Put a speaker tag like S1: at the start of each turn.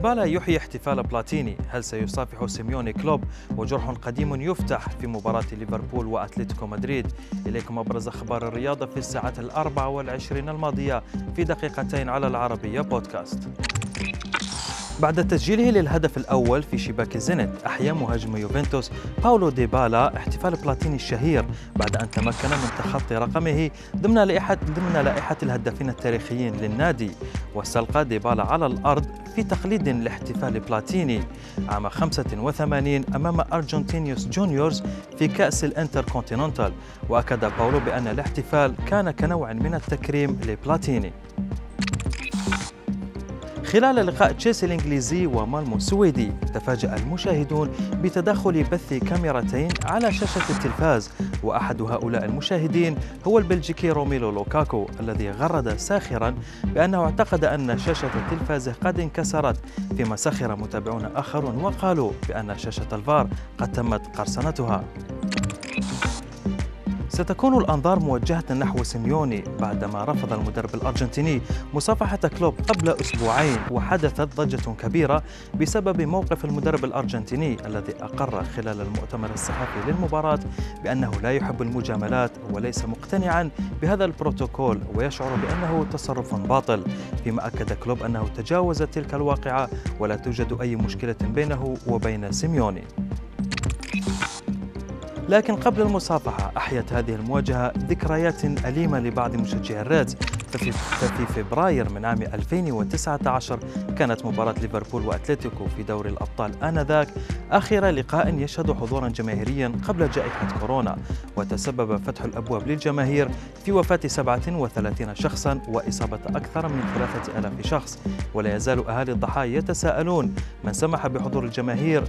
S1: ديبالا يحيي احتفال بلاتيني. هل سيصافح سيميوني كلوب؟ وجرح قديم يفتح في مباراة ليفربول وأتلتيكو مدريد. إليكم أبرز أخبار الرياضة في الساعة الأربع والعشرين الماضية في دقيقتين على العربية بودكاست. بعد تسجيله للهدف الأول في شباك زينيت أحيا مهاجم يوفنتوس باولو ديبالا احتفال بلاتيني الشهير بعد أن تمكن من تخطي رقمه ضمن لائحة ضمن لائحة الهدافين التاريخيين للنادي. واستلقى ديبالا على الأرض في تقليد لاحتفال بلاتيني. عام 85 أمام أرجنتينيوس جونيورز في كأس الانتر كونتيننتال وأكد باولو بأن الاحتفال كان كنوع من التكريم لبلاتيني. خلال لقاء تشيلسي الإنجليزي ومالمو السويدي تفاجأ المشاهدون بتدخل بث كاميرتين على شاشة التلفاز وأحد هؤلاء المشاهدين هو البلجيكي روميلو لوكاكو الذي غرد ساخرا بأنه اعتقد أن شاشة التلفاز قد انكسرت فيما سخر متابعون آخرون وقالوا بأن شاشة الفار قد تمت قرصنتها. ستكون الأنظار موجهة نحو سيميوني بعدما رفض المدرب الأرجنتيني مصافحة كلوب قبل أسبوعين وحدثت ضجة كبيرة بسبب موقف المدرب الأرجنتيني الذي أقر خلال المؤتمر الصحفي للمباراة بأنه لا يحب المجاملات وليس مقتنعا بهذا البروتوكول ويشعر بأنه تصرف باطل فيما أكد كلوب أنه تجاوز تلك الواقعة ولا توجد أي مشكلة بينه وبين سيميوني. لكن قبل المصافحة أحيت هذه المواجهة ذكريات أليمة لبعض مشجعي الريدز ففي, ففي فبراير من عام 2019 كانت مباراة ليفربول وأتلتيكو في دوري الأبطال آنذاك آخر لقاء يشهد حضورا جماهيريا قبل جائحة كورونا. وتسبب فتح الأبواب للجماهير في وفاة 37 شخصا وإصابة أكثر من 3000 شخص. ولا يزال أهالي الضحايا يتساءلون من سمح بحضور الجماهير.